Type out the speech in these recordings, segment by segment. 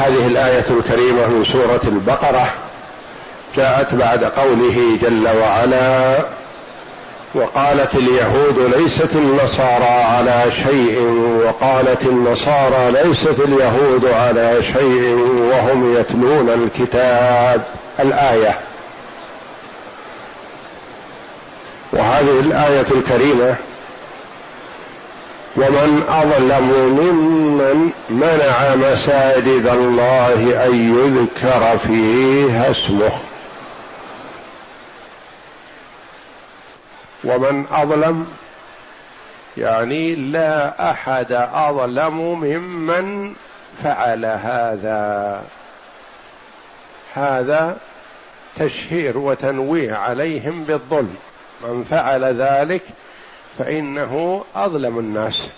هذه الآية الكريمة من سورة البقرة جاءت بعد قوله جل وعلا وقالت اليهود ليست النصارى على شيء وقالت النصارى ليست اليهود على شيء وهم يتلون الكتاب الآية. وهذه الآية الكريمة ومن أظلم ممن منع مساجد الله أن يذكر فيها اسمه. ومن أظلم يعني لا أحد أظلم ممن فعل هذا. هذا تشهير وتنويه عليهم بالظلم. من فعل ذلك فإنه أظلم الناس.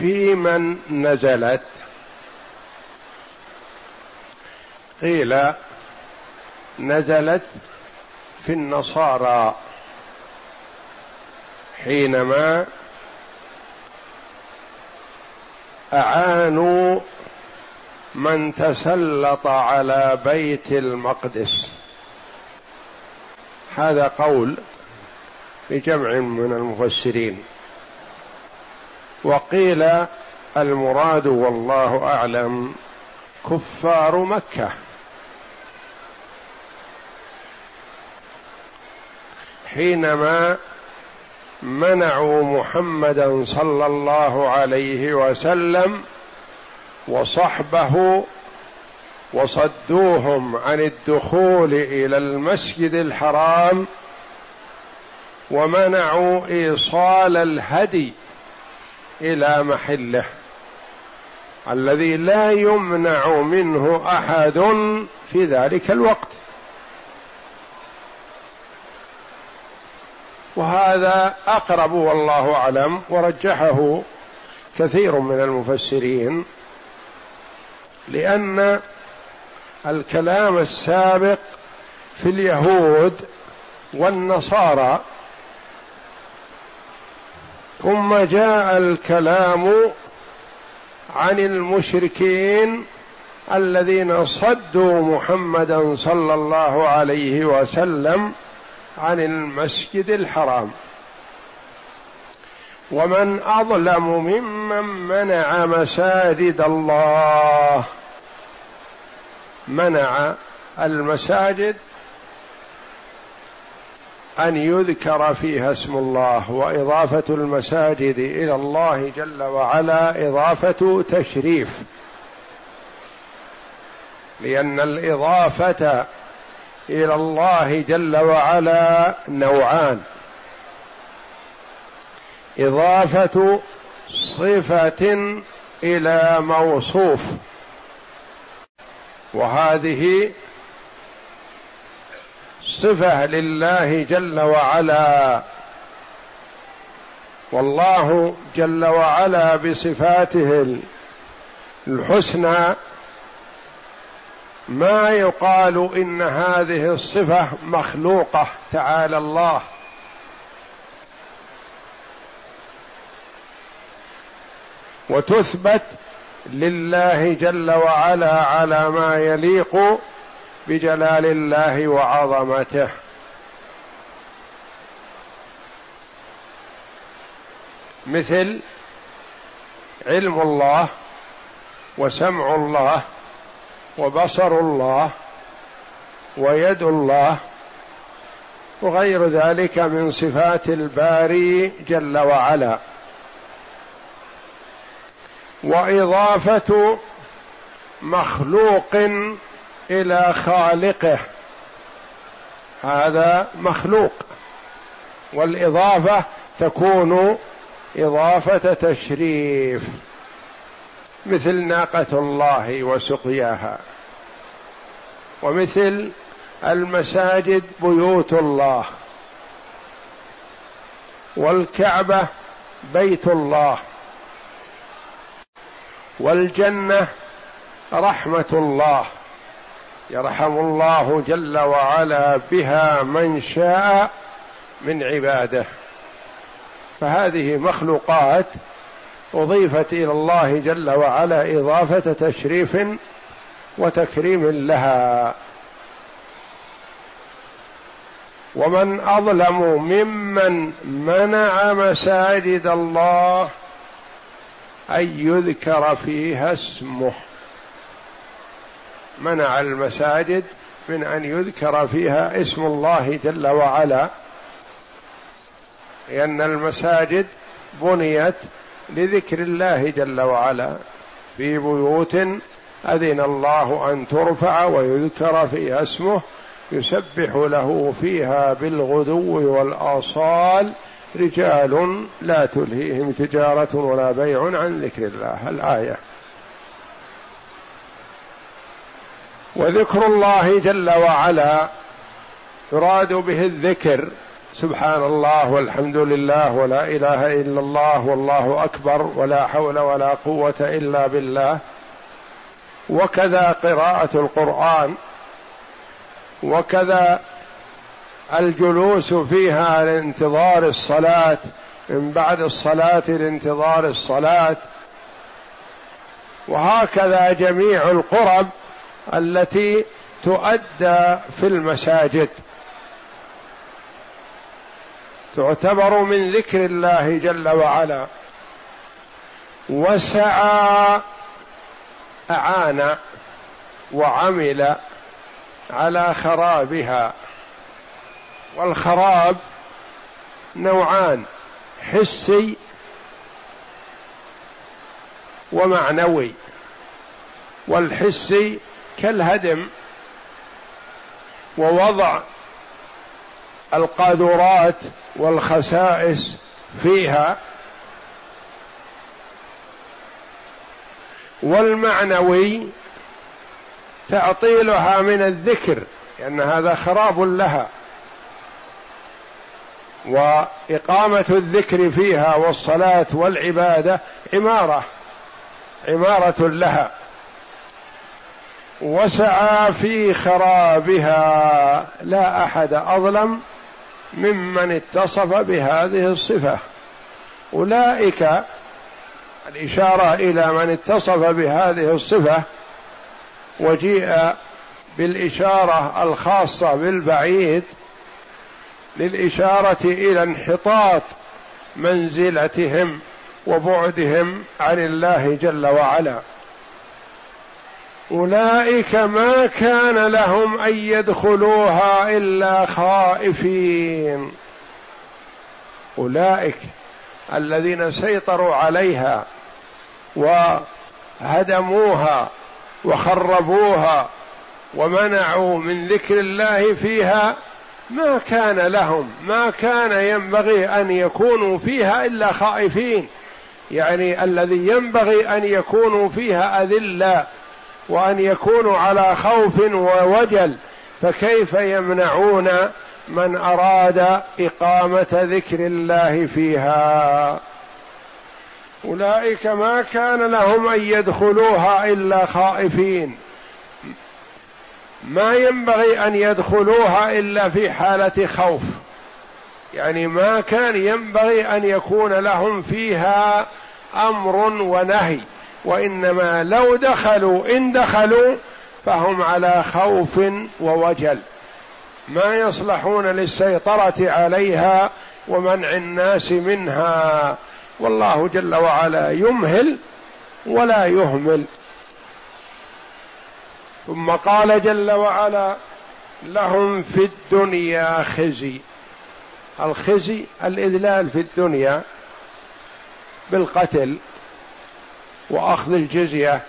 في من نزلت قيل نزلت في النصارى حينما أعانوا من تسلط على بيت المقدس. هذا قول لجمع من المفسرين. وقيل المراد والله أعلم كفار مكة. حينما منعوا محمدا صلى الله عليه وسلم وصحبه وصدوهم عن الدخول إلى المسجد الحرام ومنعوا إيصال الهدي إلى محله. الذي لا يمنع منه أحد في ذلك الوقت. وهذا أقرب والله أعلم ورجحه كثير من المفسرين لأن الكلام السابق في اليهود والنصارى. ثم جاء الكلام عن المشركين الذين صدوا محمدا صلى الله عليه وسلم عن المسجد الحرام. ومن أظلم ممن منع مساجد الله منع المساجد أن يذكر فيها اسم الله وإضافة المساجد إلى الله جل وعلا إضافة تشريف. لأن الإضافة إلى الله جل وعلا نوعان. إضافة صفة إلى موصوف. وهذه صفة لله جل وعلا. والله جل وعلا بصفاته الحسنى. ما يقال إن هذه الصفة مخلوقة تعالى الله. وتثبت لله جل وعلا على ما يليق بجلال الله وعظمته. مثل علم الله وسمع الله وبصر الله ويد الله وغير ذلك من صفات الباري جل وعلا. وإضافة مخلوق إلى خالقه. هذا مخلوق. والإضافة تكون إضافة تشريف مثل ناقة الله وسقياها. ومثل المساجد بيوت الله. والكعبة بيت الله. والجنة رحمة الله يرحم الله جل وعلا بها من شاء من عباده. فهذه مخلوقات أضيفت إلى الله جل وعلا إضافة تشريف وتكريم لها. ومن أظلم ممن منع مساجد الله أن يذكر فيها اسمه. منع المساجد من أن يذكر فيها اسم الله جل وعلا لأن المساجد بنيت لذكر الله جل وعلا. في بيوت أذن الله أن ترفع ويذكر فيها اسمه يسبح له فيها بالغدو والآصال رجال لا تلهيهم تجارة ولا بيع عن ذكر الله الآية. وذكر الله جل وعلا يراد به الذكر سبحان الله والحمد لله ولا إله إلا الله والله أكبر ولا حول ولا قوة إلا بالله. وكذا قراءة القرآن وكذا الجلوس فيها لانتظار الصلاة من بعد الصلاة لانتظار الصلاة. وهكذا جميع القرب التي تؤدى في المساجد. تعتبر من ذكر الله جل وعلا. وسعى أعان وعمل على خرابها. والخراب نوعان حسي ومعنوي والحسي كالهدم ووضع القاذورات والخسائس فيها والمعنوي تعطيلها من الذكر لأن هذا خراب لها. وإقامة الذكر فيها والصلاة والعبادة عمارة عمارة لها. وسعى في خرابها لا أحد أظلم ممن اتصف بهذه الصفة. أولئك الإشارة إلى من اتصف بهذه الصفة وجيء بالإشارة الخاصة بالبعيد للإشارة إلى انحطاط منزلتهم وبعدهم عن الله جل وعلا. أولئك ما كان لهم أن يدخلوها إلا خائفين. أولئك الذين سيطروا عليها وهدموها وخربوها ومنعوا من ذكر الله فيها ما كان لهم ما كان ينبغي أن يكونوا فيها إلا خائفين. يعني الذي ينبغي أن يكونوا فيها اذلاء وأن يكونوا على خوف ووجل. فكيف يمنعون من أراد إقامة ذكر الله فيها؟ أولئك ما كان لهم أن يدخلوها إلا خائفين. ما ينبغي أن يدخلوها إلا في حالة خوف. يعني ما كان ينبغي أن يكون لهم فيها أمر ونهي وإنما لو دخلوا إن دخلوا فهم على خوف ووجل. ما يصلحون للسيطرة عليها ومنع الناس منها. والله جل وعلا يمهل ولا يهمل. ثم قال جل وعلا لهم في الدنيا خزي. الخزي الإذلال في الدنيا بالقتل وأخذ الجزية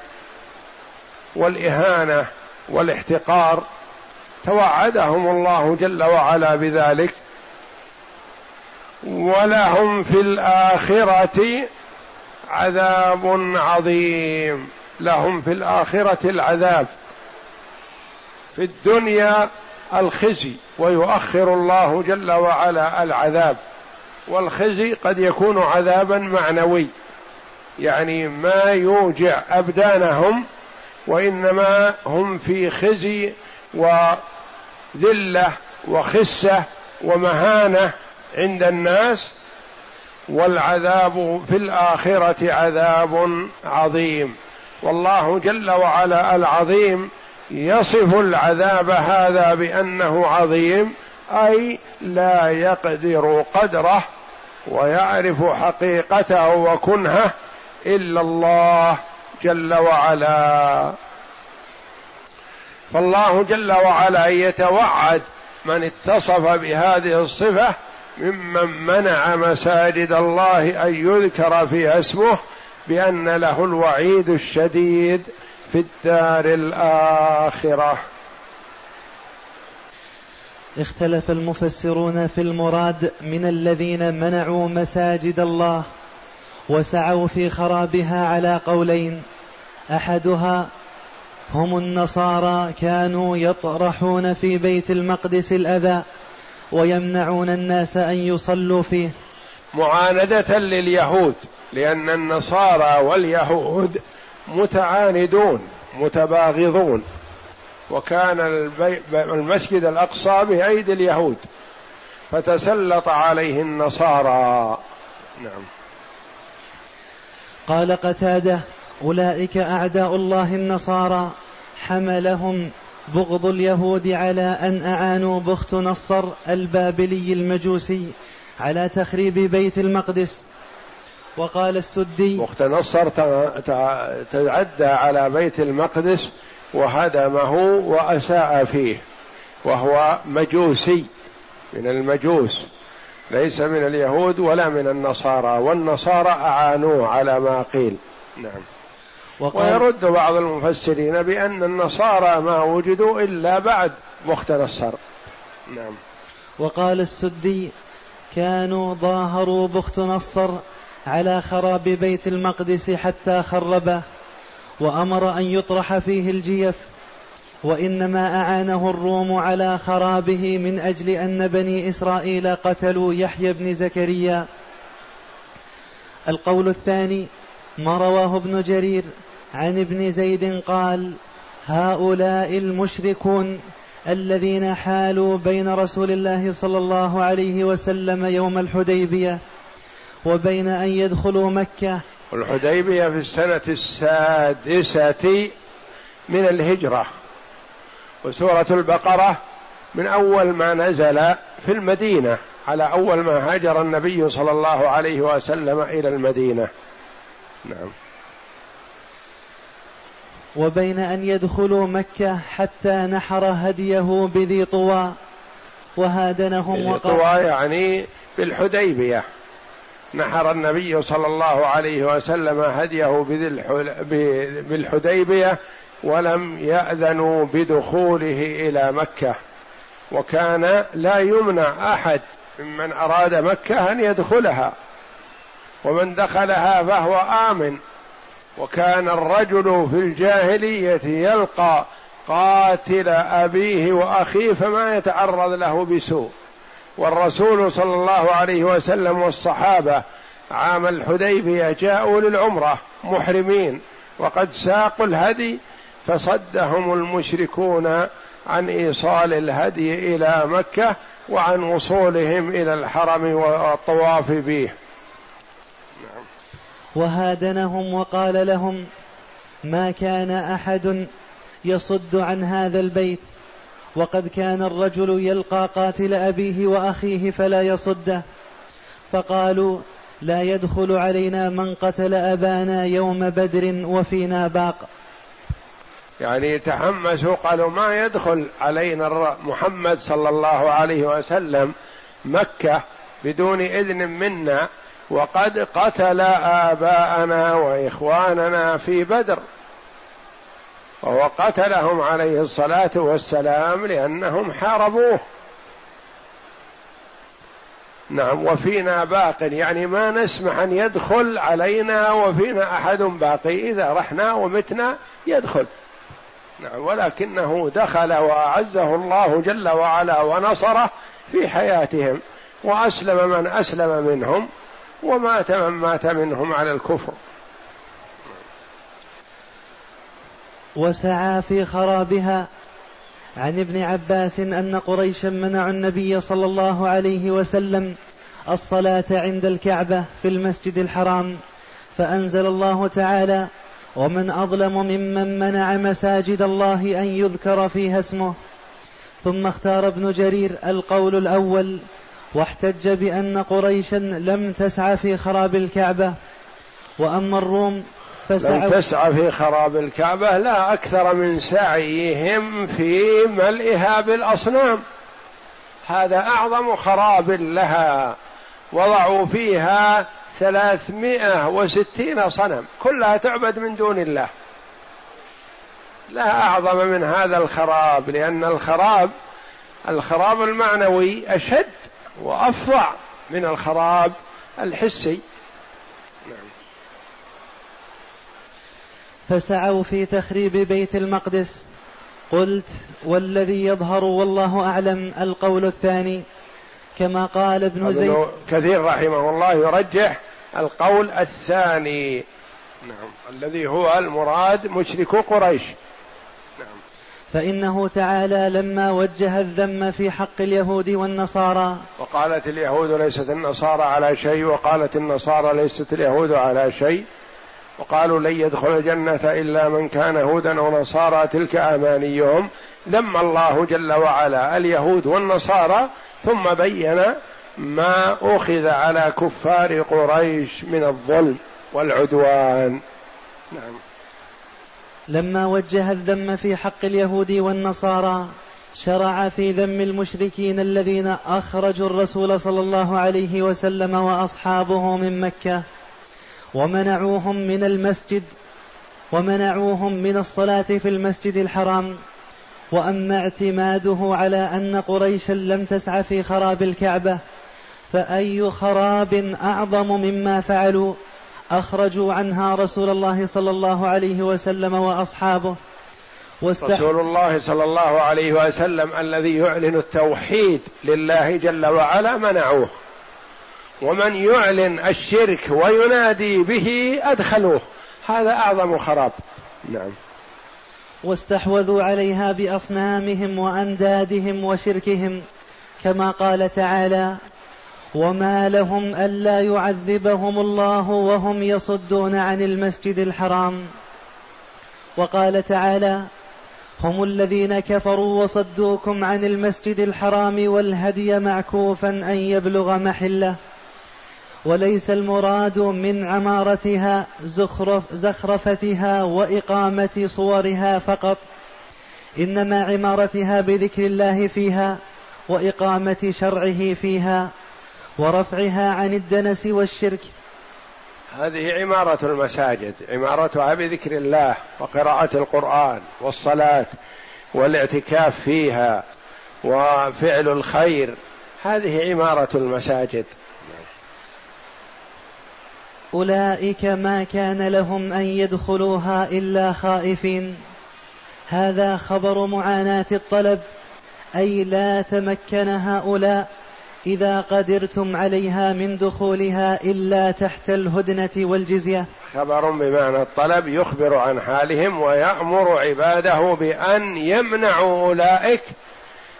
والإهانة والاحتقار. توعدهم الله جل وعلا بذلك. ولهم في الآخرة عذاب عظيم. لهم في الآخرة العذاب. في الدنيا الخزي ويؤخر الله جل وعلا العذاب. والخزي قد يكون عذابا معنوي يعني ما يوجع أبدانهم وإنما هم في خزي وذلة وخسة ومهانة عند الناس. والعذاب في الآخرة عذاب عظيم. والله جل وعلا العظيم يصف العذاب هذا بأنه عظيم أي لا يقدر قدره ويعرف حقيقته وكنهه إلا الله جل وعلا. فالله جل وعلا يتوعد من اتصف بهذه الصفة ممن منع مساجد الله أن يذكر فيها اسمه بأن له الوعيد الشديد. في الدار الآخرة. اختلف المفسرون في المراد من الذين منعوا مساجد الله وسعوا في خرابها على قولين. أحدها هم النصارى كانوا يطرحون في بيت المقدس الأذى ويمنعون الناس أن يصلوا فيه. معاندة لليهود لأن النصارى واليهود متعاندون متباغضون. وكان المسجد الأقصى بايدي اليهود. فتسلط عليه النصارى. نعم. قال قتادة أولئك أعداء الله النصارى حملهم بغض اليهود على أن أعانوا بخت نصر البابلي المجوسي على تخريب بيت المقدس. وقال السدي بخت نصر تعدى على بيت المقدس وهدمه وأساء فيه وهو مجوسي من المجوس ليس من اليهود ولا من النصارى والنصارى أعانوه على ما قيل. نعم. ويرد بعض المفسرين بأن النصارى ما وجدوا إلا بعد بخت نصر نعم. وقال السدي كانوا ظاهروا بخت نصر على خراب بيت المقدس حتى خربه وأمر أن يطرح فيه الجيف وإنما أعانه الروم على خرابه من أجل أن بني إسرائيل قتلوا يحيى بن زكريا. القول الثاني ما رواه ابن جرير عن ابن زيد قال هؤلاء المشركون الذين حالوا بين رسول الله صلى الله عليه وسلم يوم الحديبية وبين أن يدخلوا مكة. الحديبيه في السنة السادسة من الهجرة. وسورة البقرة من أول ما نزل في المدينة على أول ما هاجر النبي صلى الله عليه وسلم إلى المدينة. نعم. وبين أن يدخلوا مكة حتى نحر هديه بذي طوى وهادنهم وقال طوى يعني بالحديبية. نحر النبي صلى الله عليه وسلم هديه بالحديبية ولم يأذنوا بدخوله إلى مكة. وكان لا يمنع أحد ممن أراد مكة أن يدخلها. ومن دخلها فهو آمن. وكان الرجل في الجاهلية يلقى قاتل أبيه وأخيه فما يتعرض له بسوء. والرسول صلى الله عليه وسلم والصحابة عام الحديبية جاءوا للعمرة محرمين وقد ساقوا الهدي فصدهم المشركون عن إيصال الهدي إلى مكة وعن وصولهم إلى الحرم والطواف به وهادنهم وقال لهم ما كان أحد يصد عن هذا البيت وقد كان الرجل يلقى قاتل أبيه وأخيه فلا يصده. فقالوا لا يدخل علينا من قتل أبانا يوم بدر وفينا باق. يعني تحمسوا قالوا ما يدخل علينا محمد صلى الله عليه وسلم مكة بدون إذن منا وقد قتل آباءنا وإخواننا في بدر. وهو قتلهم عليه الصلاة والسلام لأنهم حاربوه. نعم وفينا باق يعني ما نسمح أن يدخل علينا وفينا أحد باقي. إذا رحنا ومتنا يدخل. نعم ولكنه دخل وأعزه الله جل وعلا ونصره في حياتهم وأسلم من أسلم منهم ومات من مات منهم على الكفر. وسعى في خرابها. عن ابن عباس أن قريشا منعوا النبي صلى الله عليه وسلم الصلاة عند الكعبة في المسجد الحرام. فأنزل الله تعالى ومن أظلم ممن منع مساجد الله أن يذكر فيها اسمه ثم اختار ابن جرير القول الأول واحتج بأن قريشا لم تسعى في خراب الكعبة. وأما الروم لم تسعى في خراب الكعبة لا أكثر من سعيهم في ملئها بالأصنام. هذا أعظم خراب لها. وضعوا فيها ثلاثمائة وستين صنم. كلها تعبد من دون الله. لا أعظم من هذا الخراب لأن الخراب الخراب المعنوي أشد وأفظع من الخراب الحسي. فسعوا في تخريب بيت المقدس. قلت والذي يظهر والله أعلم القول الثاني. كما قال ابن زيد كثير رحمه الله يرجح القول الثاني. نعم. الذي هو المراد مشرك قريش. نعم. فإنه تعالى لما وجه الذم في حق اليهود والنصارى. وقالت اليهود ليست النصارى على شيء وقالت النصارى ليست اليهود على شيء. وقالوا لن يدخل الجنة إلا من كان هودا أو نصارى تلك أمانيهم. ذم الله جل وعلا اليهود والنصارى ثم بين ما أخذ على كفار قريش من الظلم والعدوان. نعم. لما وجه الذم في حق اليهود والنصارى شرع في ذم المشركين الذين أخرجوا الرسول صلى الله عليه وسلم وأصحابه من مكة ومنعوهم من المسجد ومنعوهم من الصلاة في المسجد الحرام. وأما اعتماده على أن قريشا لم تسع في خراب الكعبة فأي خراب أعظم مما فعلوا؟ أخرجوا عنها رسول الله صلى الله عليه وسلم وأصحابه. رسول الله صلى الله عليه وسلم الذي يعلن التوحيد لله جل وعلا منعوه. ومن يعلن الشرك وينادي به أدخلوه. هذا أعظم خراب نعم. واستحوذوا عليها بأصنامهم وأندادهم وشركهم كما قال تعالى وما لهم ألا يعذبهم الله وهم يصدون عن المسجد الحرام وقال تعالى هم الذين كفروا وصدوكم عن المسجد الحرام والهدي معكوفا أن يبلغ محله وليس المراد من عمارتها زخرف زخرفتها وإقامة صورها فقط. إنما عمارتها بذكر الله فيها وإقامة شرعه فيها ورفعها عن الدنس والشرك. هذه عمارة المساجد عمارتها بذكر الله وقراءة القرآن والصلاة والاعتكاف فيها وفعل الخير. هذه عمارة المساجد. أولئك ما كان لهم أن يدخلوها إلا خائفين. هذا خبر معاناة الطلب أي لا تمكن هؤلاء إذا قدرتم عليها من دخولها إلا تحت الهدنة والجزية. خبر بمعنى الطلب يخبر عن حالهم ويأمر عباده بأن يمنعوا أولئك.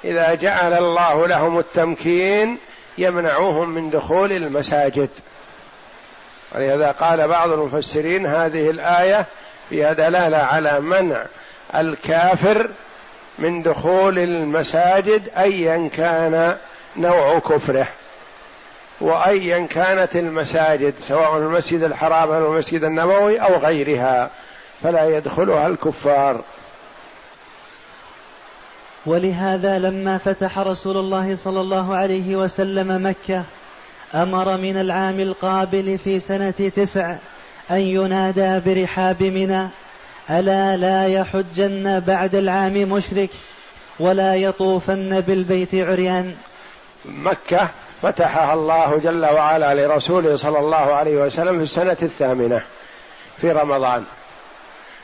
إذا جعل الله لهم التمكين يمنعوهم من دخول المساجد. ولهذا قال بعض المفسرين هذه الآية فيها دلالة على منع الكافر من دخول المساجد أيا كان نوع كفره وأيا كانت المساجد سواء المسجد الحرام أو المسجد النبوي أو غيرها فلا يدخلها الكفار. ولهذا لما فتح رسول الله صلى الله عليه وسلم مكة أمر من العام القابل في سنة تسع أن ينادى برحاب منى ألا لا يحجن بعد العام مشرك ولا يطوفن بالبيت عريان. مكة فتحها الله جل وعلا لرسوله صلى الله عليه وسلم في السنة الثامنة في رمضان.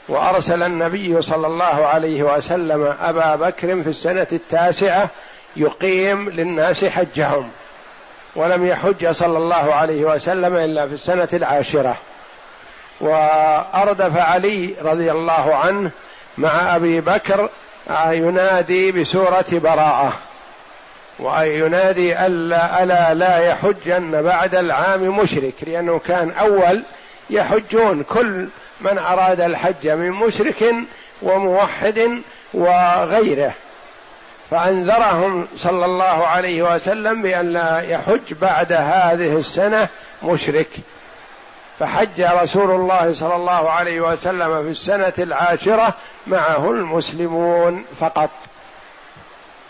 وأرسل النبي صلى الله عليه وسلم أبا بكر في السنة التاسعة يقيم للناس حجهم. ولم يحج صلى الله عليه وسلم إلا في السنة العاشرة. وأردف علي رضي الله عنه مع أبي بكر ينادي بسورة براءة وينادي ألا ألا لا يحجن بعد العام مشرك لأنه كان أول يحجون كل من أراد الحج من مشرك وموحد وغيره. فأنذرهم صلى الله عليه وسلم بأن لا يحج بعد هذه السنة مشرك. فحج رسول الله صلى الله عليه وسلم في السنة العاشرة معه المسلمون فقط.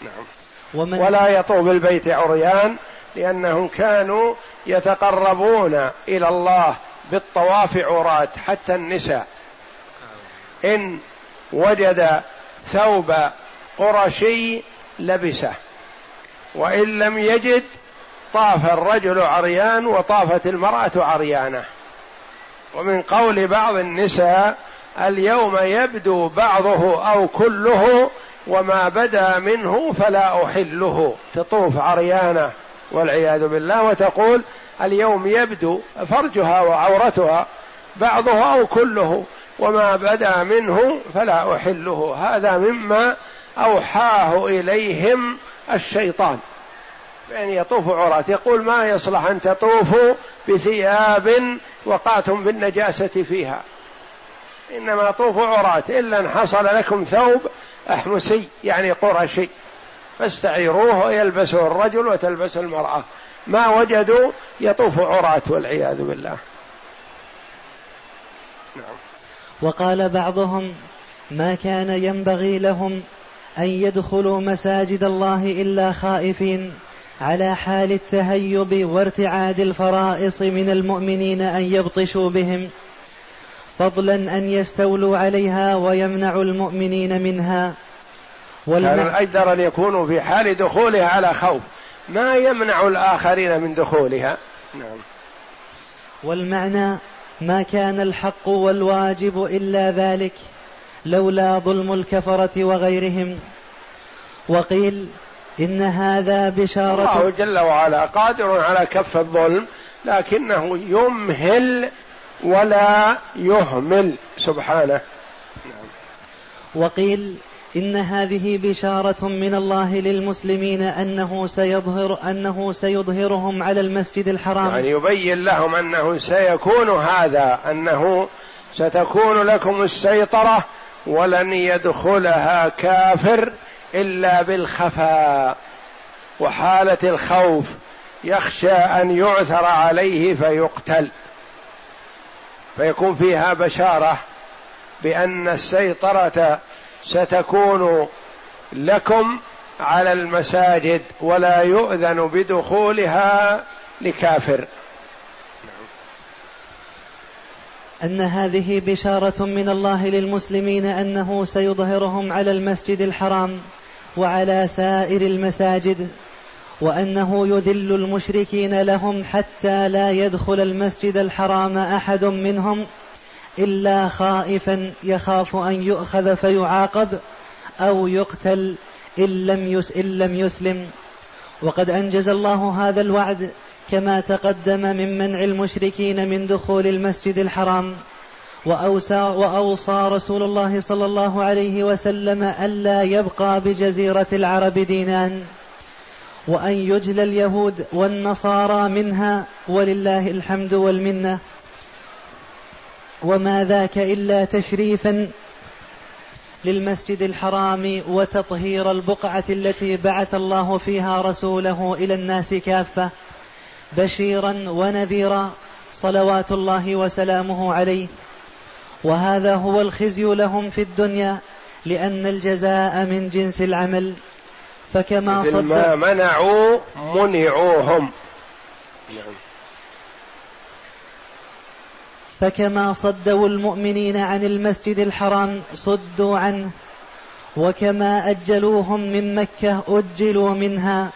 نعم. ومن ولا يطوف بالبيت عريان لأنهم كانوا يتقربون إلى الله بالطواف عراة حتى النساء. إن وجد ثوب قرشي لبسه. وإن لم يجد طاف الرجل عريان وطافت المرأة عريانة. ومن قول بعض النساء اليوم يبدو بعضه أو كله وما بدا منه فلا أحله. تطوف عريانة والعياذ بالله وتقول اليوم يبدو فرجها وعورتها بعضه أو كله وما بدا منه فلا أحله. هذا مما أوحاه إليهم الشيطان. بأن يطوفوا عراة يقول ما يصلح أن تطوفوا بثياب وقعتم بالنجاسة فيها. إنما طوفوا عراة إلا أن حصل لكم ثوب أحمسي يعني قرشي. فاستعيروه يلبسه الرجل وتلبسه المرأة. ما وجدوا يطوف عراة والعياذ بالله. نعم وقال بعضهم ما كان ينبغي لهم أن يدخلوا مساجد الله إلا خائفين على حال التهيب وارتعاد الفرائص من المؤمنين أن يبطشوا بهم. فضلا أن يستولوا عليها ويمنعوا المؤمنين منها. كان الأجدر أن يكونوا في حال دخولها على خوف. ما يمنع الآخرين من دخولها. نعم. والمعنى ما كان الحق والواجب إلا ذلك. لولا ظلم الكفرة وغيرهم. وقيل إن هذا بشارة الله جل وعلا قادر على كف الظلم لكنه يمهل ولا يهمل. سبحانه. وقيل إن هذه بشارة من الله للمسلمين أنه سيظهر أنه سيظهرهم على المسجد الحرام. يعني يبين لهم أنه سيكون هذا أنه ستكون لكم السيطرة ولن يدخلها كافر إلا بالخفاء. وحالة الخوف يخشى أن يعثر عليه فيقتل. فيكون فيها بشارة بأن السيطرة ستكون لكم على المساجد ولا يؤذن بدخولها لكافر. أن هذه بشارة من الله للمسلمين أنه سيظهرهم على المسجد الحرام وعلى سائر المساجد وأنه يذل المشركين لهم حتى لا يدخل المسجد الحرام أحد منهم إلا خائفا يخاف أن يؤخذ فيعاقب أو يقتل إن لم يسلم. وقد أنجز الله هذا الوعد كما تقدم من منع المشركين من دخول المسجد الحرام وأوصى, وأوصى رسول الله صلى الله عليه وسلم ألا يبقى بجزيرة العرب دينان وأن يجلى اليهود والنصارى منها ولله الحمد والمنة. وما ذاك إلا تشريفا للمسجد الحرام وتطهير البقعة التي بعث الله فيها رسوله إلى الناس كافة. بشيرا ونذيرا صلوات الله وسلامه عليه. وهذا هو الخزي لهم في الدنيا لأن الجزاء من جنس العمل. فكما صد ما منعوا منعوهم. فكما صدوا المؤمنين عن المسجد الحرام صدوا عنه. وكما أجلوهم من مكة أجلوا منها.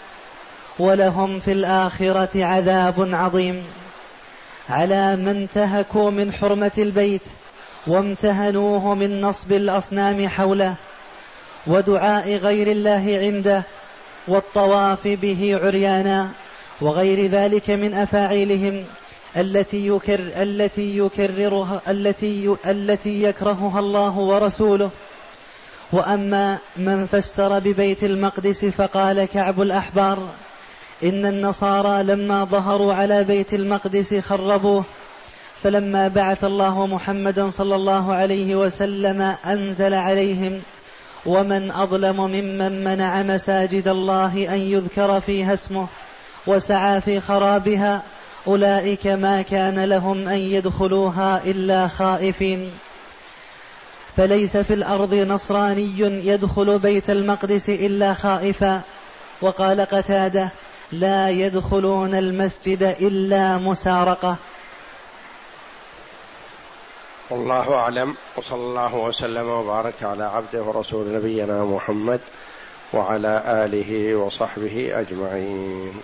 ولهم في الآخرة عذاب عظيم. على من انتهكوا من حرمة البيت وامتهنوه من نصب الأصنام حوله ودعاء غير الله عنده والطواف به عريانا وغير ذلك من أفاعيلهم التي يكر التي يكررها التي التي يكرهها الله ورسوله. وأما من فسر ببيت المقدس فقال كعب الأحبار إن النصارى لما ظهروا على بيت المقدس خربوه. فلما بعث الله محمدا صلى الله عليه وسلم أنزل عليهم ومن أظلم ممن منع مساجد الله أن يذكر فيها اسمه وسعى في خرابها أولئك ما كان لهم أن يدخلوها إلا خائفين. فليس في الأرض نصراني يدخل بيت المقدس إلا خائفا. وقال قتادة لا يدخلون المسجد إلا مسارقة. والله أعلم. وصلى الله وسلم وبارك على عبده ورسول نبينا محمد وعلى آله وصحبه أجمعين.